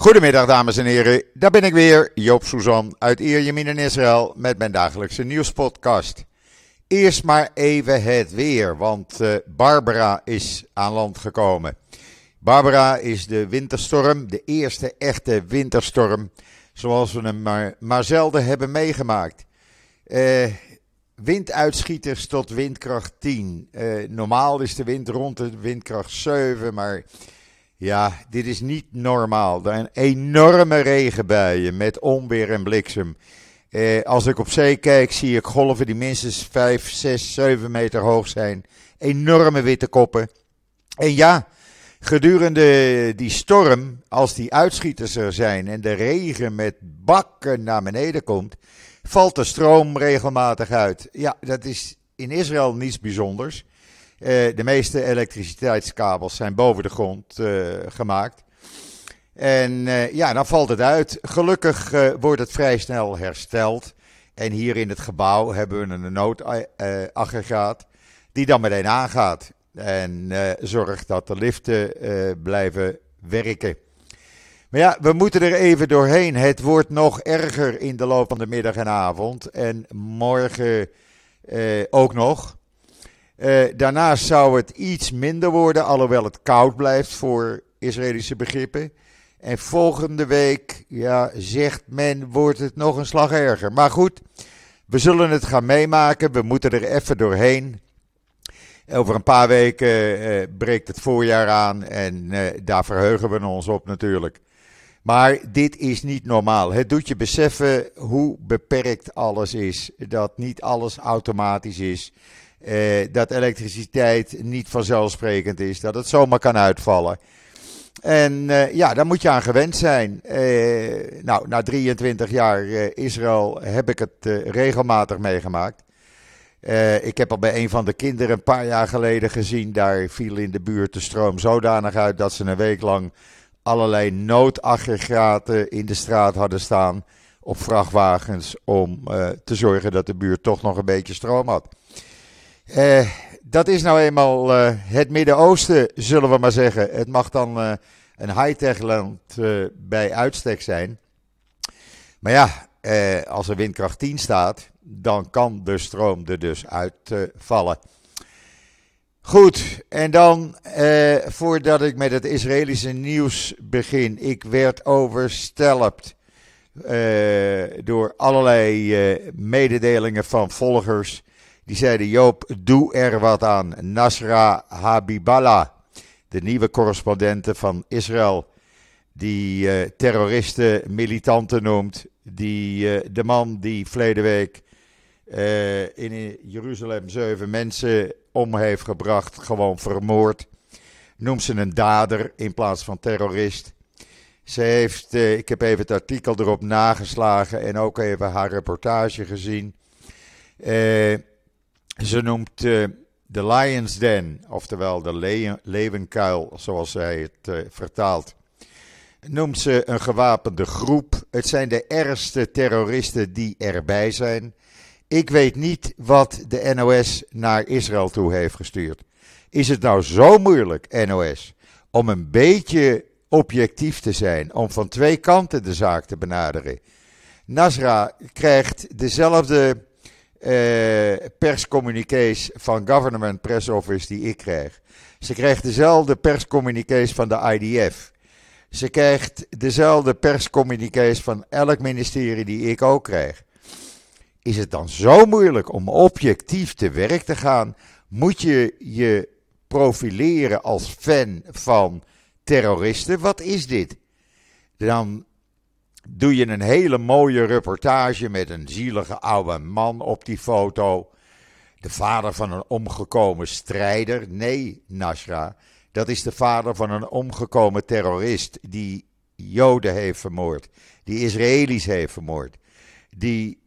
Goedemiddag dames en heren, daar ben ik weer, Joop Suzan uit Ierjemien in Israël met mijn dagelijkse nieuwspodcast. Eerst maar even het weer, want uh, Barbara is aan land gekomen. Barbara is de winterstorm, de eerste echte winterstorm, zoals we hem maar, maar zelden hebben meegemaakt. Uh, winduitschieters tot windkracht 10. Uh, normaal is de wind rond de windkracht 7, maar ja, dit is niet normaal. Er zijn enorme regenbuien met onweer en bliksem. Eh, als ik op zee kijk, zie ik golven die minstens 5, 6, 7 meter hoog zijn. Enorme witte koppen. En ja, gedurende die storm, als die uitschieters er zijn en de regen met bakken naar beneden komt, valt de stroom regelmatig uit. Ja, dat is in Israël niets bijzonders. Uh, de meeste elektriciteitskabels zijn boven de grond uh, gemaakt. En uh, ja, dan valt het uit. Gelukkig wordt het vrij snel hersteld. En hier in het gebouw hebben we een noodaggregaat die dan meteen aangaat. En zorgt dat de liften blijven werken. Maar ja, we moeten er even doorheen. Het wordt nog erger in de loop van de middag en avond. En morgen ook nog. Uh, daarnaast zou het iets minder worden, alhoewel het koud blijft voor Israëlische begrippen. En volgende week, ja, zegt men, wordt het nog een slag erger. Maar goed, we zullen het gaan meemaken. We moeten er even doorheen. Over een paar weken uh, breekt het voorjaar aan en uh, daar verheugen we ons op natuurlijk. Maar dit is niet normaal. Het doet je beseffen hoe beperkt alles is. Dat niet alles automatisch is. Eh, dat elektriciteit niet vanzelfsprekend is, dat het zomaar kan uitvallen. En eh, ja, daar moet je aan gewend zijn. Eh, nou, na 23 jaar eh, Israël heb ik het eh, regelmatig meegemaakt. Eh, ik heb al bij een van de kinderen een paar jaar geleden gezien. Daar viel in de buurt de stroom zodanig uit dat ze een week lang allerlei noodaggregaten in de straat hadden staan. Op vrachtwagens om te zorgen dat de buurt toch nog een beetje stroom had. Uh, dat is nou eenmaal uh, het Midden-Oosten, zullen we maar zeggen. Het mag dan een high-tech land bij uitstek zijn. Maar ja, als er windkracht 10 staat, dan kan de stroom er dus uitvallen. Goed, en dan voordat ik met het Israëlische nieuws begin. Ik werd overstelpt door allerlei mededelingen van volgers die zeiden: Joop, doe er wat aan. Nasra Habiballah, de nieuwe correspondente van Israël, die uh, terroristen militanten noemt. Die, uh, de man die verleden week uh, in Jeruzalem zeven mensen om heeft gebracht, gewoon vermoord. Noemt ze een dader in plaats van terrorist. Ze heeft, ik heb even het artikel erop nageslagen en ook even haar reportage gezien. Ze noemt uh, de Lions Den, oftewel de le leeuwenkuil, zoals zij het uh, vertaalt. Noemt ze een gewapende groep. Het zijn de ergste terroristen die erbij zijn. Ik weet niet wat de NOS naar Israël toe heeft gestuurd. Is het nou zo moeilijk, NOS, om een beetje objectief te zijn, om van twee kanten de zaak te benaderen? Nasra krijgt dezelfde perscommuniqués van Government Press Office die ik krijg. Ze krijgt dezelfde perscommuniqués van de IDF. Ze krijgt dezelfde perscommuniqués van elk ministerie die ik ook krijg. Is het dan zo moeilijk om objectief te werk te gaan? Moet je je profileren als fan van terroristen? Wat is dit? Dan doe je een hele mooie reportage met een zielige oude man op die foto. De vader van een omgekomen strijder. Nee, Nasra. Dat is de vader van een omgekomen terrorist die Joden heeft vermoord. Die Israëli's heeft vermoord. Die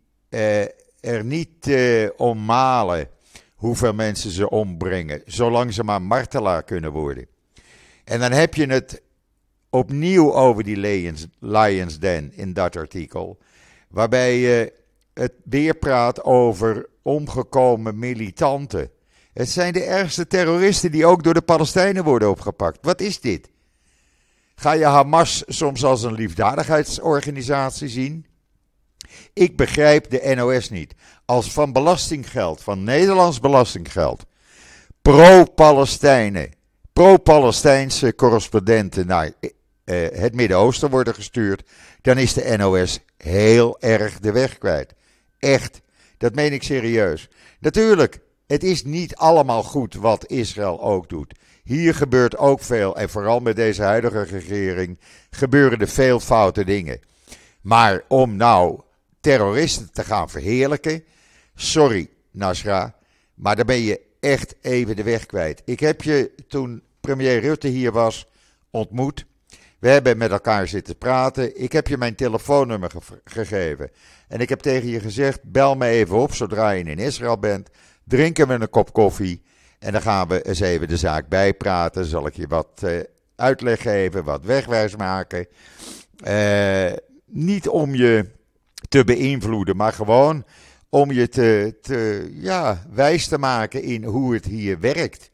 er niet eh, om malen hoeveel mensen ze ombrengen. Zolang ze maar martelaar kunnen worden. En dan heb je het opnieuw over die Lions Den in dat artikel. Waarbij je het weer praat over omgekomen militanten. Het zijn de ergste terroristen die ook door de Palestijnen worden opgepakt. Wat is dit? Ga je Hamas soms als een liefdadigheidsorganisatie zien? Ik begrijp de NOS niet. Als van belastinggeld, van Nederlands belastinggeld, pro-Palestijnen, pro-Palestijnse correspondenten naar uh, het Midden-Oosten worden gestuurd, dan is de NOS heel erg de weg kwijt. Echt, dat meen ik serieus. Natuurlijk, het is niet allemaal goed wat Israël ook doet. Hier gebeurt ook veel, en vooral met deze huidige regering gebeuren er veel foute dingen. Maar om nou terroristen te gaan verheerlijken, sorry Nasra, maar dan ben je echt even de weg kwijt. Ik heb je toen premier Rutte hier was ontmoet. We hebben met elkaar zitten praten. Ik heb je mijn telefoonnummer gegeven. En ik heb tegen je gezegd: bel me even op zodra je in Israël bent. Drinken we een kop koffie. En dan gaan we eens even de zaak bijpraten. Zal ik je wat uh, uitleg geven, wat wegwijs maken. Uh, niet om je te beïnvloeden, maar gewoon om je te, te ja, wijs te maken in hoe het hier werkt.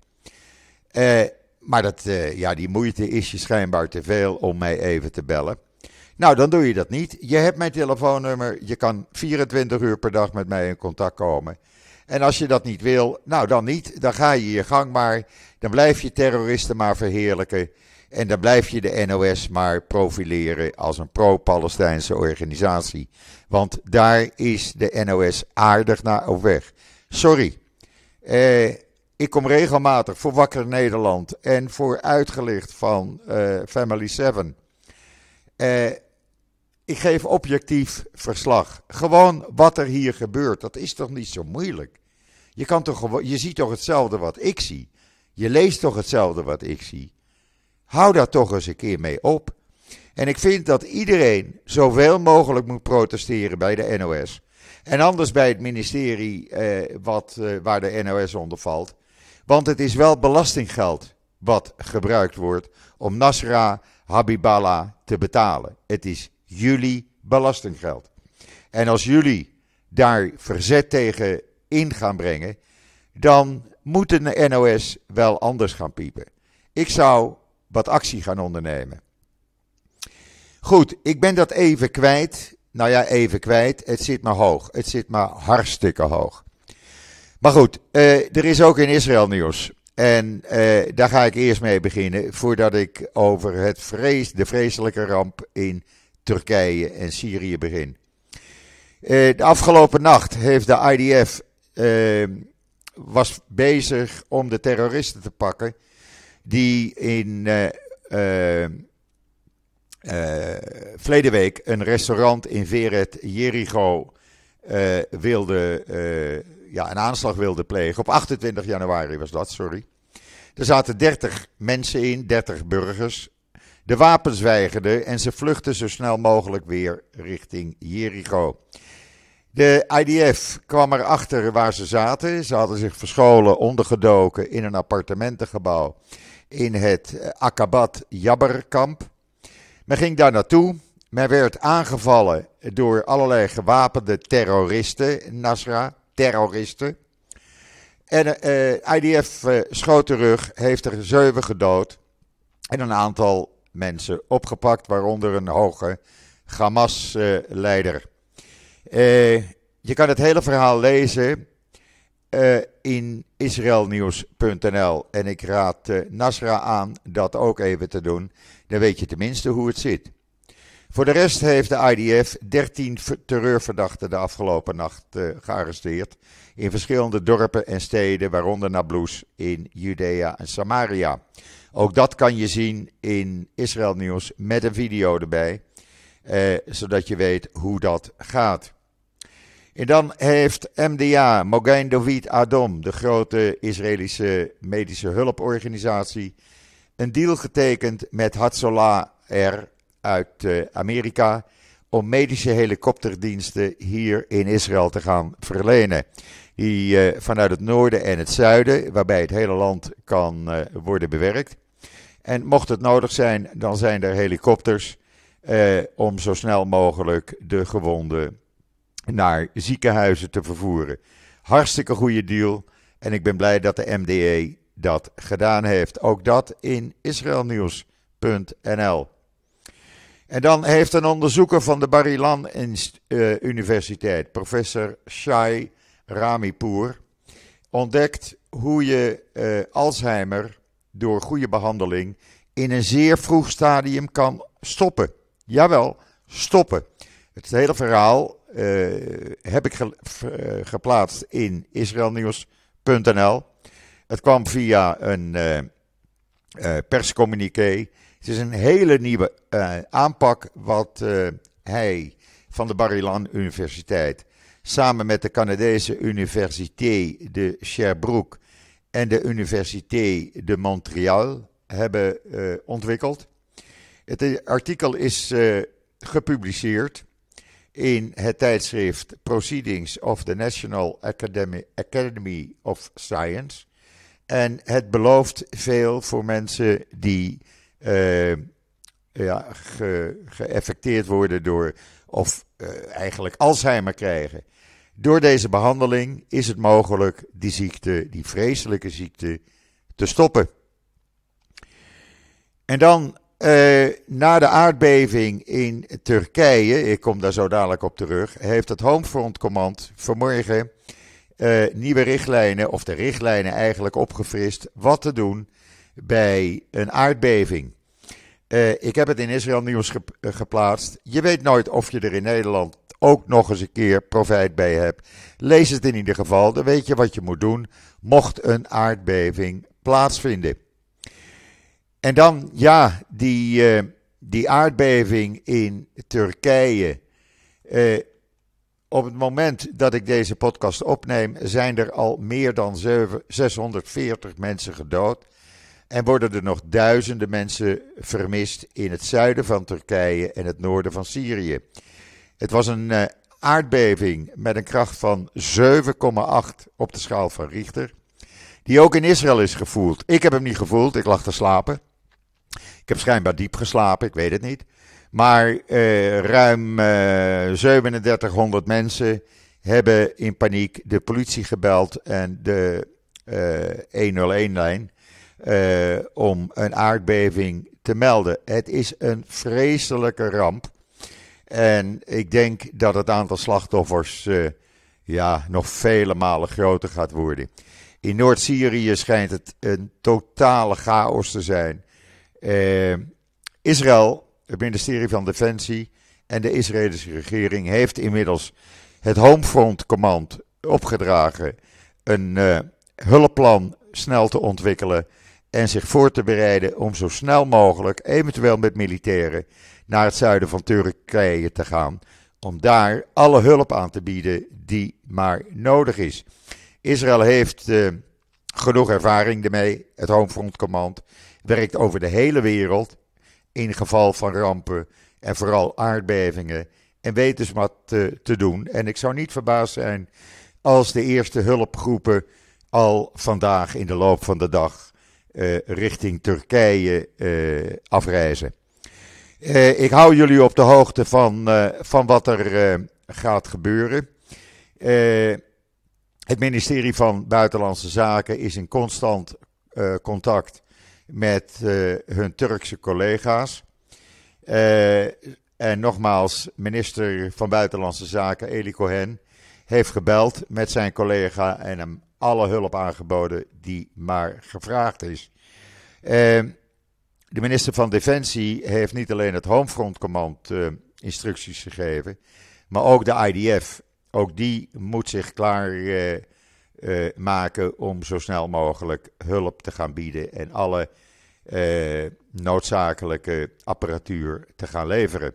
Uh, maar dat, uh, ja, die moeite is je schijnbaar te veel om mij even te bellen. Nou, dan doe je dat niet. Je hebt mijn telefoonnummer. Je kan 24 uur per dag met mij in contact komen. En als je dat niet wil, nou dan niet. Dan ga je je gang maar. Dan blijf je terroristen maar verheerlijken. En dan blijf je de NOS maar profileren als een pro-Palestijnse organisatie. Want daar is de NOS aardig naar op weg. Sorry. Eh, ik kom regelmatig voor Wakker Nederland en voor Uitgelicht van uh, Family 7. Uh, ik geef objectief verslag. Gewoon wat er hier gebeurt. Dat is toch niet zo moeilijk? Je, kan toch, je ziet toch hetzelfde wat ik zie? Je leest toch hetzelfde wat ik zie? Hou daar toch eens een keer mee op. En ik vind dat iedereen zoveel mogelijk moet protesteren bij de NOS. En anders bij het ministerie eh, wat, eh, waar de NOS onder valt. Want het is wel belastinggeld wat gebruikt wordt om Nasra Habiballah te betalen. Het is jullie belastinggeld. En als jullie daar verzet tegen in gaan brengen, dan moet de NOS wel anders gaan piepen. Ik zou wat actie gaan ondernemen. Goed, ik ben dat even kwijt. Nou ja, even kwijt. Het zit maar hoog. Het zit maar hartstikke hoog. Maar goed, uh, er is ook in Israël nieuws. En uh, daar ga ik eerst mee beginnen, voordat ik over het vrees, de vreselijke ramp in Turkije en Syrië begin. Uh, de afgelopen nacht heeft de IDF was bezig om de terroristen te pakken die in verleden week een restaurant in Veret Jericho wilde ja, een aanslag wilde plegen. Op 28 januari was dat, sorry. Er zaten 30 mensen in, 30 burgers. De wapens weigerden en ze vluchtten zo snel mogelijk weer richting Jericho. De IDF kwam erachter waar ze zaten. Ze hadden zich verscholen, ondergedoken in een appartementengebouw in het Akabat Jabberkamp. Men ging daar naartoe. Men werd aangevallen door allerlei gewapende terroristen, Nasra terroristen. En eh, IDF uh, eh, schoot terug, heeft er zeven gedood en een aantal mensen opgepakt, waaronder een hoge Hamas-leider. Je kan het hele verhaal lezen in israelnieuws.nl en ik raad Nasra aan dat ook even te doen. Dan weet je tenminste hoe het zit. Voor de rest heeft de IDF 13 terreurverdachten de afgelopen nacht uh, gearresteerd. In verschillende dorpen en steden, waaronder Nablus in Judea en Samaria. Ook dat kan je zien in Israël Nieuws met een video erbij. Zodat je weet hoe dat gaat. En dan heeft MDA, Mogain David Adom, de grote Israëlische medische hulporganisatie, een deal getekend met Hatzolah R uit uh, Amerika om medische helikopterdiensten hier in Israël te gaan verlenen. Die uh, vanuit het noorden en het zuiden, waarbij het hele land kan uh, worden bewerkt. En mocht het nodig zijn, dan zijn er helikopters om zo snel mogelijk de gewonden naar ziekenhuizen te vervoeren. Hartstikke goede deal. En ik ben blij dat de MDE dat gedaan heeft. Ook dat in israelnieuws.nl. En dan heeft een onderzoeker van de Barilan uh, Universiteit, professor Shai Ramipour, ontdekt hoe je uh, Alzheimer door goede behandeling in een zeer vroeg stadium kan stoppen. Jawel, stoppen. Het hele verhaal heb ik ge geplaatst in israelnieuws.nl. Het kwam via een perscommuniqué het is een hele nieuwe aanpak wat hij van de Barilan Universiteit samen met de Canadese Université de Sherbrooke en de Université de Montréal hebben ontwikkeld. Het artikel is gepubliceerd in het tijdschrift Proceedings of the National Academy, of Science. En het belooft veel voor mensen die uh, ja, ge, geëffecteerd worden door, of uh, eigenlijk Alzheimer krijgen. Door deze behandeling is het mogelijk die ziekte, die vreselijke ziekte, te stoppen. En dan uh, na de aardbeving in Turkije, ik kom daar zo dadelijk op terug, heeft het Homefront Command vanmorgen uh, nieuwe richtlijnen, of de richtlijnen eigenlijk opgefrist, wat te doen bij een aardbeving. Uh, ik heb het in Israël nieuws ge eh, geplaatst. Je weet nooit of je er in Nederland ook nog eens een keer profijt bij hebt. Lees het in ieder geval, dan weet je wat je moet doen mocht een aardbeving plaatsvinden. En dan, ja, die, uh, die aardbeving in Turkije. Uh, op het moment dat ik deze podcast opneem, zijn er al meer dan 7, 640 mensen gedood. En worden er nog duizenden mensen vermist in het zuiden van Turkije en het noorden van Syrië. Het was een uh, aardbeving met een kracht van 7,8 op de schaal van Richter. Die ook in Israël is gevoeld. Ik heb hem niet gevoeld, ik lag te slapen. Ik heb schijnbaar diep geslapen, ik weet het niet. Maar uh, ruim uh, eh, 3700 mensen hebben in paniek de politie gebeld en de 101-lijn uh, om een aardbeving te melden. Het is een vreselijke ramp. En ik denk dat het aantal slachtoffers ja, nog vele malen groter gaat worden. In Noord-Syrië schijnt het een totale chaos te zijn. Uh, Israël, het ministerie van Defensie en de Israëlische regering heeft inmiddels het Homefront Command opgedragen een hulpplan snel te ontwikkelen en zich voor te bereiden om zo snel mogelijk, eventueel met militairen, naar het zuiden van Turkije te gaan. Om daar alle hulp aan te bieden die maar nodig is. Israël heeft uh, genoeg ervaring ermee. Het Homefront Command werkt over de hele wereld in geval van rampen en vooral aardbevingen. En weet dus wat te doen. En ik zou niet verbaasd zijn als de eerste hulpgroepen al vandaag in de loop van de dag uh, richting Turkije uh, afreizen. Uh, ik hou jullie op de hoogte van, van wat er gaat gebeuren. het ministerie van Buitenlandse Zaken is in constant contact met hun Turkse collega's. en nogmaals, minister van Buitenlandse Zaken Eli Cohen heeft gebeld met zijn collega en hem alle hulp aangeboden die maar gevraagd is. Uh, de minister van Defensie heeft niet alleen het Homefront Command uh, instructies gegeven, maar ook de IDF. Ook die moet zich klaar uh, maken om zo snel mogelijk hulp te gaan bieden en alle noodzakelijke apparatuur te gaan leveren.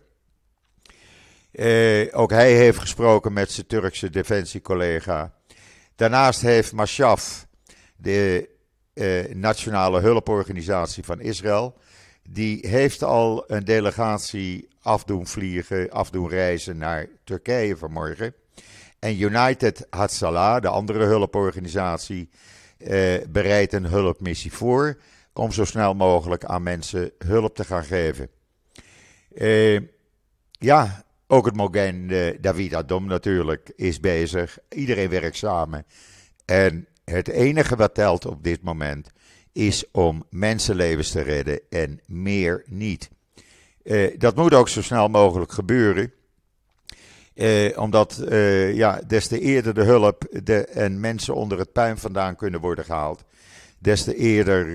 ook hij heeft gesproken met zijn Turkse defensiecollega. Daarnaast heeft Mashaf, de nationale hulporganisatie van Israël, die heeft al een delegatie afdoen vliegen, afdoen reizen naar Turkije vanmorgen. En United Hatzalah, de andere hulporganisatie, uh, bereidt een hulpmissie voor om zo snel mogelijk aan mensen hulp te gaan geven. Uh, ja, ook het Mogen David Adom natuurlijk is bezig. Iedereen werkt samen. En het enige wat telt op dit moment is om mensenlevens te redden en meer niet. Uh, dat moet ook zo snel mogelijk gebeuren. Uh, omdat uh, ja, des te eerder de hulp de, en mensen onder het puin vandaan kunnen worden gehaald, des te eerder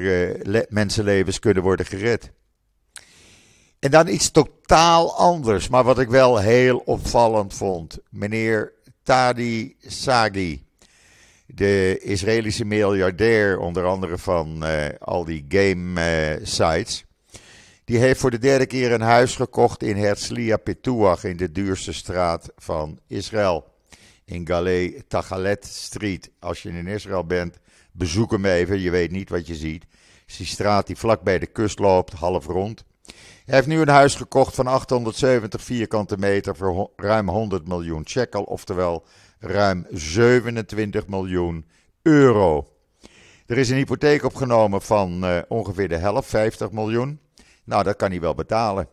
le mensenlevens kunnen worden gered. En dan iets totaal anders, maar wat ik wel heel opvallend vond. Meneer Tadi Sagi, de Israëlische miljardair, onder andere van uh, al die game uh, sites. Die heeft voor de derde keer een huis gekocht in Herzliya Petuach, in de duurste straat van Israël. In Galei Tachalet Street. Als je in Israël bent, bezoek hem even. Je weet niet wat je ziet. Het is die straat die vlak bij de kust loopt, half rond. Hij heeft nu een huis gekocht van 870 vierkante meter voor ruim 100 miljoen shekel, oftewel ruim 27 miljoen euro. Er is een hypotheek opgenomen van uh, ongeveer de helft, 50 miljoen. Nou, dat kan hij wel betalen.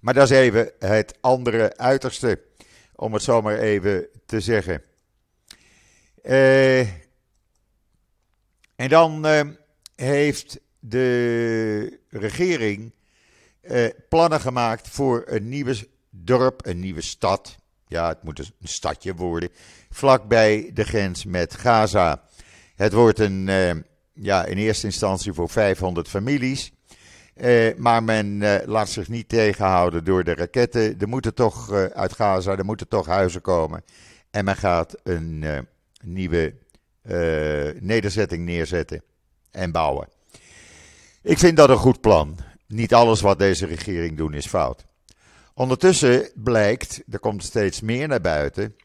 Maar dat is even het andere uiterste, om het zo maar even te zeggen. Uh, en dan uh, heeft de regering uh, plannen gemaakt voor een nieuwe dorp, een nieuwe stad. Ja, het moet een stadje worden. Vlakbij de grens met Gaza. Het wordt een, ja, in eerste instantie voor 500 families. Uh, maar men laat zich niet tegenhouden door de raketten. Er moeten toch uit Gaza, er moeten toch huizen komen. En men gaat een nieuwe nederzetting neerzetten en bouwen. Ik vind dat een goed plan. Niet alles wat deze regering doet is fout. Ondertussen blijkt, er komt steeds meer naar buiten,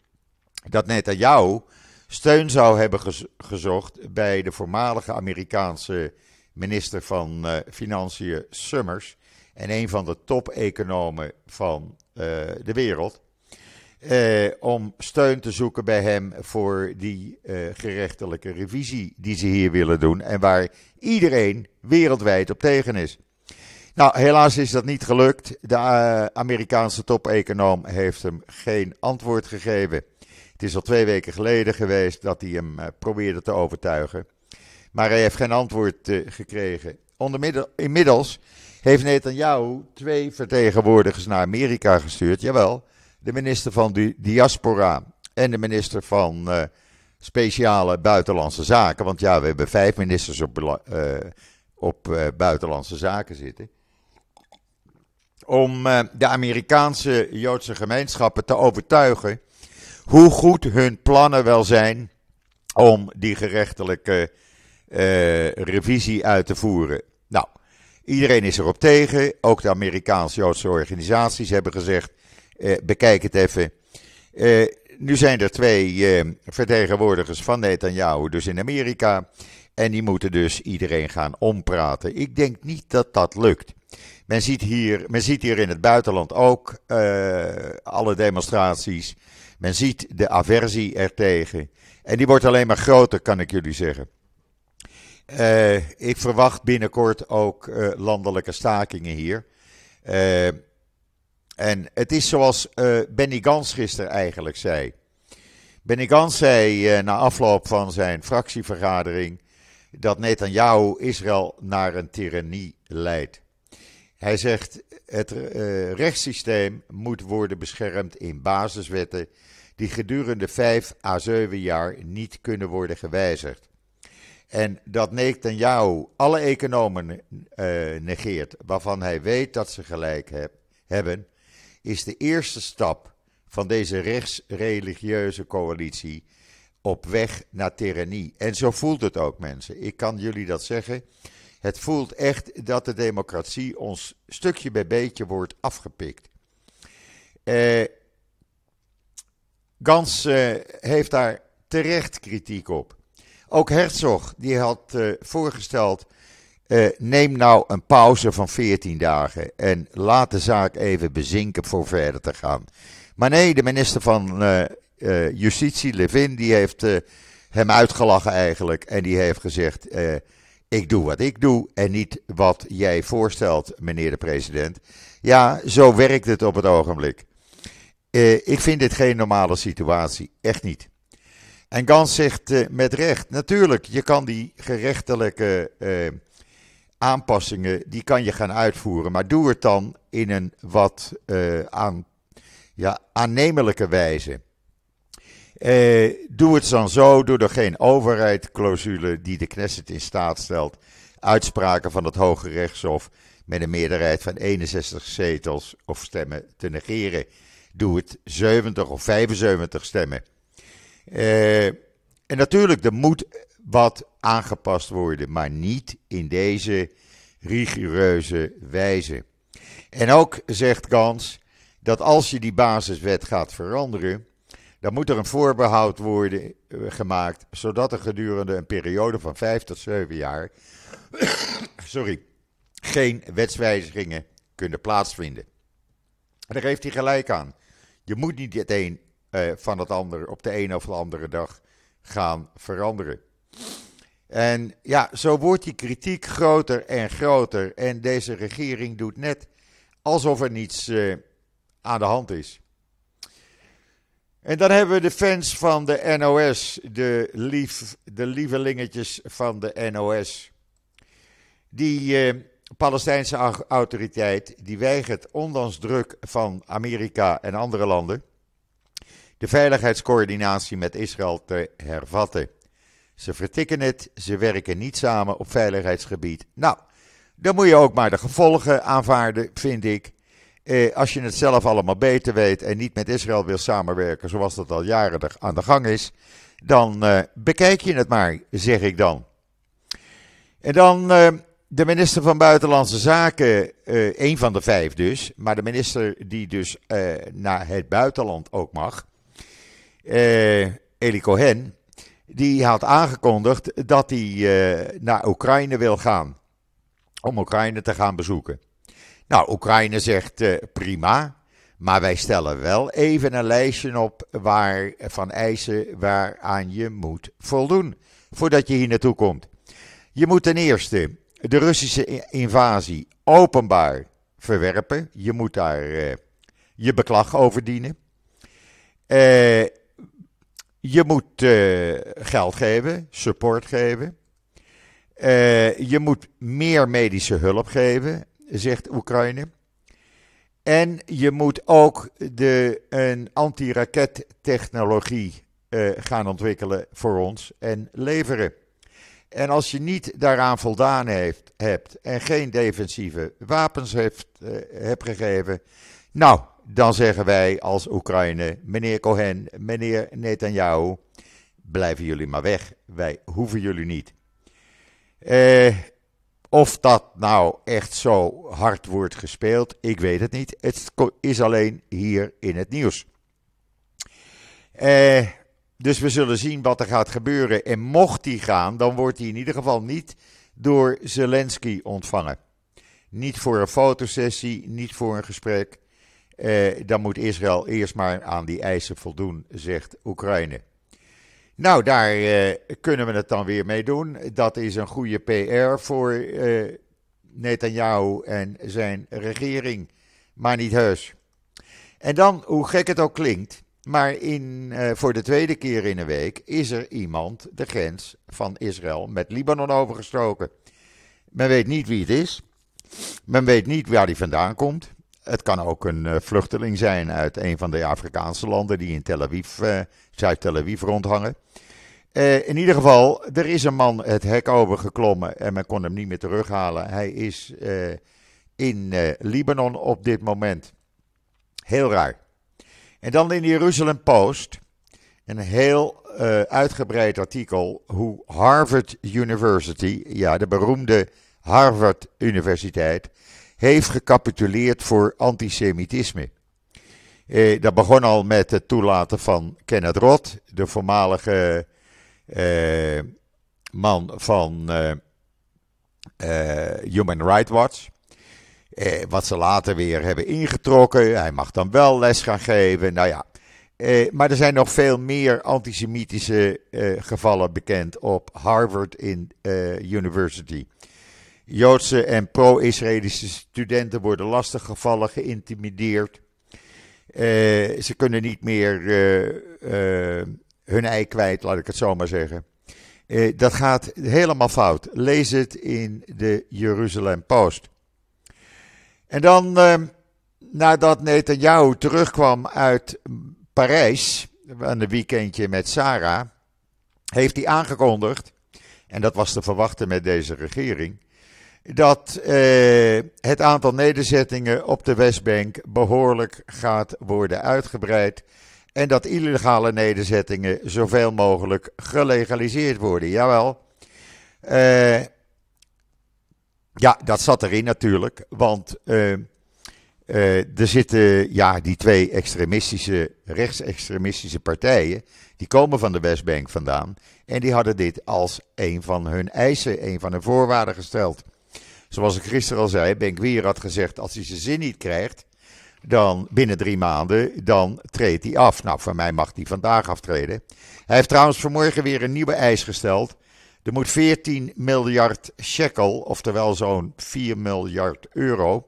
dat Netanyahu steun zou hebben gezocht bij de voormalige Amerikaanse minister van uh, Financiën Summers en een van de top-economen van uh, de wereld. Uh, om steun te zoeken bij hem voor die gerechtelijke revisie die ze hier willen doen en waar iedereen wereldwijd op tegen is. Nou, helaas is dat niet gelukt. De Amerikaanse top-econoom heeft hem geen antwoord gegeven. Het is al twee weken geleden geweest dat hij hem probeerde te overtuigen. Maar hij heeft geen antwoord uh, gekregen. inmiddels heeft Netanyahu twee vertegenwoordigers naar Amerika gestuurd. Jawel, de minister van de diaspora en de minister van speciale buitenlandse zaken. Want ja, we hebben vijf ministers op, op buitenlandse zaken zitten om de Amerikaanse Joodse gemeenschappen te overtuigen hoe goed hun plannen wel zijn om die gerechtelijke revisie uit te voeren. Nou, iedereen is erop tegen. Ook de Amerikaanse Joodse organisaties hebben gezegd: uh, bekijk het even. nu zijn er twee vertegenwoordigers van Netanyahu, dus in Amerika. En die moeten dus iedereen gaan ompraten. Ik denk niet dat dat lukt. Men ziet hier, men ziet hier in het buitenland ook alle demonstraties. Men ziet de aversie ertegen. En die wordt alleen maar groter, kan ik jullie zeggen. Uh, ik verwacht binnenkort ook uh, landelijke stakingen hier. en het is zoals Benny Gans gisteren eigenlijk zei. Benny Gans zei na afloop van zijn fractievergadering dat Netanyahu Israël naar een tirannie leidt. Hij zegt: het rechtssysteem moet worden beschermd in basiswetten die gedurende vijf à zeven jaar niet kunnen worden gewijzigd. En dat Netanyahu alle economen uh, negeert, waarvan hij weet dat ze gelijk heb, hebben, is de eerste stap van deze rechtsreligieuze coalitie op weg naar tyrannie. En zo voelt het ook, mensen. Ik kan jullie dat zeggen. Het voelt echt dat de democratie ons stukje bij beetje wordt afgepikt. Eh, Gans eh, heeft daar terecht kritiek op. Ook Herzog die had uh, voorgesteld: uh, neem nou een pauze van 14 dagen en laat de zaak even bezinken voor verder te gaan. Maar nee, de minister van Justitie, Levin, die heeft hem uitgelachen eigenlijk en die heeft gezegd: ik doe wat ik doe en niet wat jij voorstelt, meneer de president. Ja, zo werkt het op het ogenblik. Ik vind dit geen normale situatie, echt niet. En Gans zegt met recht, natuurlijk, je kan die gerechtelijke aanpassingen, die kan je gaan uitvoeren. Maar doe het dan in een wat aan, ja, aannemelijke wijze. Eh, doe het dan zo, doe er geen overheidsclausule die de Knesset in staat stelt uitspraken van het Hoge Rechtshof met een meerderheid van 61 zetels of stemmen te negeren. Doe het 70 of 75 stemmen. Eh, en natuurlijk, er moet wat aangepast worden, maar niet in deze rigoureuze wijze. En ook zegt Gans dat als je die basiswet gaat veranderen, dan moet er een voorbehoud worden eh, gemaakt, zodat er gedurende een periode van vijf tot zeven jaar sorry, geen wetswijzigingen kunnen plaatsvinden. En daar heeft hij gelijk aan. Je moet niet het uh, van het ander op de een of de andere dag gaan veranderen. En ja, zo wordt die kritiek groter en groter. En deze regering doet net alsof er niets uh, aan de hand is. En dan hebben we de fans van de NOS, de, lief, de lievelingetjes van de NOS. Die eh, Palestijnse autoriteit die weigert, ondanks druk van Amerika en andere landen, de veiligheidscoördinatie met Israël te hervatten. Ze vertikken het, ze werken niet samen op veiligheidsgebied. Nou, dan moet je ook maar de gevolgen aanvaarden, vind ik. Eh, als je het zelf allemaal beter weet en niet met Israël wil samenwerken, zoals dat al jaren aan de gang is, dan eh, bekijk je het maar, zeg ik dan. En dan eh, de minister van Buitenlandse Zaken, uh, een van de vijf dus, maar de minister die dus naar het buitenland ook mag, Eli Cohen, die had aangekondigd dat hij naar Oekraïne wil gaan, om Oekraïne te gaan bezoeken. Nou, Oekraïne zegt uh, prima, maar wij stellen wel even een lijstje op waar, van eisen waaraan je moet voldoen voordat je hier naartoe komt. Je moet ten eerste de Russische invasie openbaar verwerpen. Je moet daar uh, je beklag over dienen. Uh, je moet geld geven, support geven. je moet meer medische hulp geven zegt Oekraïne. En je moet ook de, een antirakettechnologie uh, gaan ontwikkelen voor ons en leveren. En als je niet daaraan voldaan heeft, hebt en geen defensieve wapens heeft, hebt gegeven, nou, dan zeggen wij als Oekraïne, meneer Cohen, meneer Netanyahu, blijven jullie maar weg. Wij hoeven jullie niet. Uh, of dat nou echt zo hard wordt gespeeld, ik weet het niet. Het is alleen hier in het nieuws. Eh, dus we zullen zien wat er gaat gebeuren. En mocht die gaan, dan wordt hij in ieder geval niet door Zelensky ontvangen. Niet voor een fotosessie, niet voor een gesprek. Eh, dan moet Israël eerst maar aan die eisen voldoen, zegt Oekraïne. Nou, daar uh, kunnen we het dan weer mee doen. Dat is een goede PR voor uh, Netanyahu en zijn regering, maar niet heus. En dan, hoe gek het ook klinkt, maar in, uh, voor de tweede keer in een week is er iemand de grens van Israël met Libanon overgestoken. Men weet niet wie het is. Men weet niet waar hij vandaan komt. Het kan ook een vluchteling zijn uit een van de Afrikaanse landen die in Tel Aviv, Zuid-Tel Aviv rondhangen. Uh, in ieder geval, er is een man het hek overgeklommen en men kon hem niet meer terughalen. Hij is in Libanon op dit moment. Heel raar. En dan in de Jeruzalem Post een heel uitgebreid artikel hoe Harvard University, ja de beroemde Harvard Universiteit, heeft gecapituleerd voor antisemitisme. dat begon al met het toelaten van Kenneth Roth, de voormalige uh, man van uh, Human Rights Watch. wat ze later weer hebben ingetrokken. Hij mag dan wel les gaan geven. Nou ja. maar er zijn nog veel meer antisemitische gevallen bekend op Harvard in, University. Joodse en pro-Israëlische studenten worden lastiggevallen, geïntimideerd. ze kunnen niet meer hun ei kwijt, laat ik het zo maar zeggen. Eh, dat gaat helemaal fout. Lees het in de Jeruzalem Post. En dan, eh, nadat Netanyahu terugkwam uit Parijs, aan een weekendje met Sarah, heeft hij aangekondigd, en dat was te verwachten met deze regering, dat eh, het aantal nederzettingen op de Westbank behoorlijk gaat worden uitgebreid. En dat illegale nederzettingen zoveel mogelijk gelegaliseerd worden. Jawel. Uh, ja, dat zat erin natuurlijk. Want uh, uh, er zitten ja, die twee extremistische, rechtsextremistische partijen. Die komen van de Westbank vandaan. En die hadden dit als een van hun eisen, een van hun voorwaarden gesteld. Zoals ik gisteren al zei, Ben Gwier had gezegd: als hij zijn zin niet krijgt, dan binnen drie maanden, dan treedt hij af. Nou, van mij mag hij vandaag aftreden. Hij heeft trouwens vanmorgen weer een nieuwe eis gesteld. Er moet 14 miljard shekel, oftewel zo'n 4 miljard euro,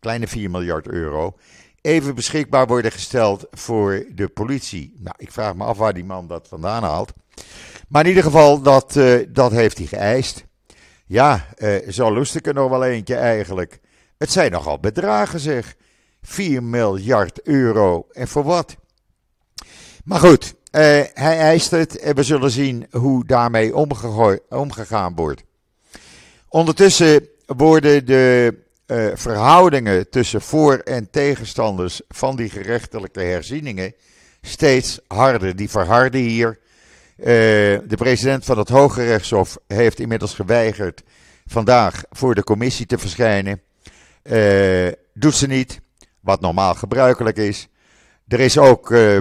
kleine 4 miljard euro, even beschikbaar worden gesteld voor de politie. Nou, ik vraag me af waar die man dat vandaan haalt. Maar in ieder geval, dat, uh, dat heeft hij geëist. Ja, zo lust ik er nog wel eentje eigenlijk. Het zijn nogal bedragen zeg. 4 miljard euro. En voor wat? Maar goed, uh, hij eist het en we zullen zien hoe daarmee omgegaan wordt. Ondertussen worden de uh, verhoudingen tussen voor- en tegenstanders van die gerechtelijke herzieningen steeds harder. Die verharden hier. Uh, de president van het Hoge Rechtshof heeft inmiddels geweigerd vandaag voor de commissie te verschijnen. doet ze niet wat normaal gebruikelijk is. Er is ook uh,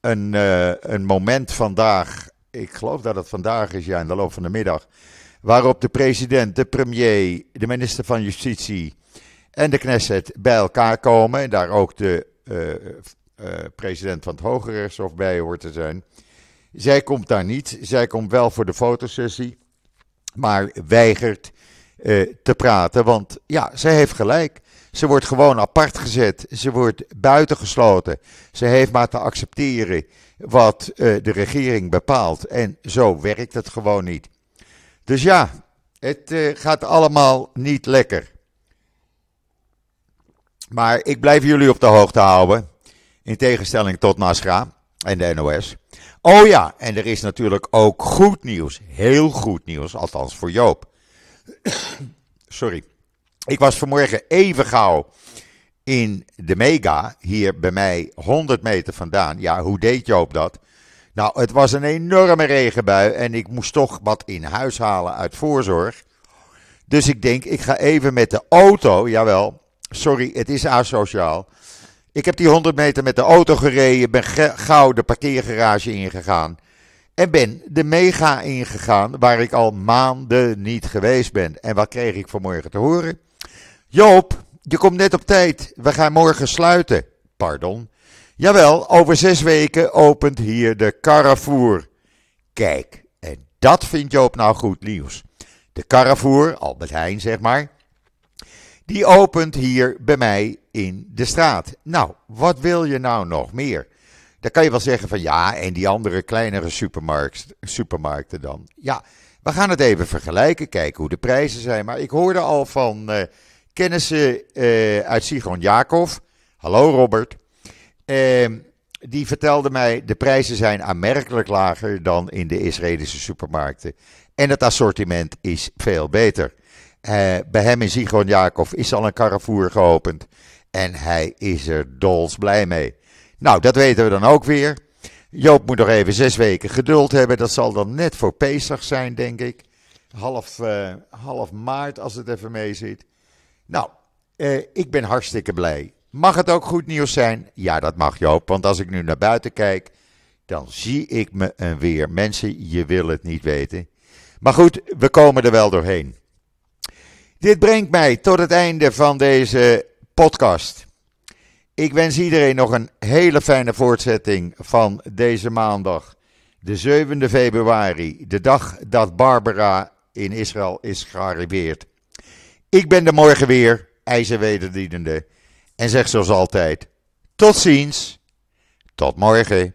een, uh, een moment vandaag, ik geloof dat het vandaag is, ja, in de loop van de middag, waarop de president, de premier, de minister van Justitie en de Knesset bij elkaar komen. En daar ook de president van het Hoge Rechtshof bij hoort te zijn. Zij komt daar niet, zij komt wel voor de fotosessie, maar weigert te praten, want ja, zij heeft gelijk. Ze wordt gewoon apart gezet. Ze wordt buitengesloten. Ze heeft maar te accepteren wat uh, de regering bepaalt. En zo werkt het gewoon niet. Dus ja, het uh, gaat allemaal niet lekker. Maar ik blijf jullie op de hoogte houden. In tegenstelling tot Nasra en de NOS. Oh ja, en er is natuurlijk ook goed nieuws. Heel goed nieuws, althans voor Joop. Sorry. Ik was vanmorgen even gauw in de Mega, hier bij mij 100 meter vandaan. Ja, hoe deed Joop dat? Nou, het was een enorme regenbui en ik moest toch wat in huis halen uit voorzorg. Dus ik denk, ik ga even met de auto, jawel, sorry, het is asociaal. Ik heb die 100 meter met de auto gereden, ben gauw de parkeergarage ingegaan. En ben de mega ingegaan waar ik al maanden niet geweest ben. En wat kreeg ik vanmorgen te horen? Joop, je komt net op tijd. We gaan morgen sluiten. Pardon. Jawel, over zes weken opent hier de Carrefour. Kijk, en dat vindt Joop nou goed nieuws. De Carrefour, Albert Heijn zeg maar, die opent hier bij mij in de straat. Nou, wat wil je nou nog meer? Dan kan je wel zeggen van ja, en die andere kleinere supermarkten dan. Ja, we gaan het even vergelijken, kijken hoe de prijzen zijn. Maar ik hoorde al van uh, kennissen uh, uit Sigon Jacob. Hallo Robert. Uh, die vertelde mij, de prijzen zijn aanmerkelijk lager dan in de Israëlische supermarkten. En het assortiment is veel beter. Uh, bij hem in Sigon Jacob is al een Carrefour geopend. En hij is er dols blij mee. Nou, dat weten we dan ook weer. Joop moet nog even zes weken geduld hebben. Dat zal dan net voor Pesach zijn, denk ik. Half, uh, half maart, als het even mee zit. Nou, uh, ik ben hartstikke blij. Mag het ook goed nieuws zijn? Ja, dat mag Joop. Want als ik nu naar buiten kijk, dan zie ik me en weer. Mensen, je wil het niet weten. Maar goed, we komen er wel doorheen. Dit brengt mij tot het einde van deze podcast. Ik wens iedereen nog een hele fijne voortzetting van deze maandag, de 7e februari, de dag dat Barbara in Israël is gearriveerd. Ik ben er morgen weer, ijzerwederdienende, en zeg zoals altijd: tot ziens, tot morgen.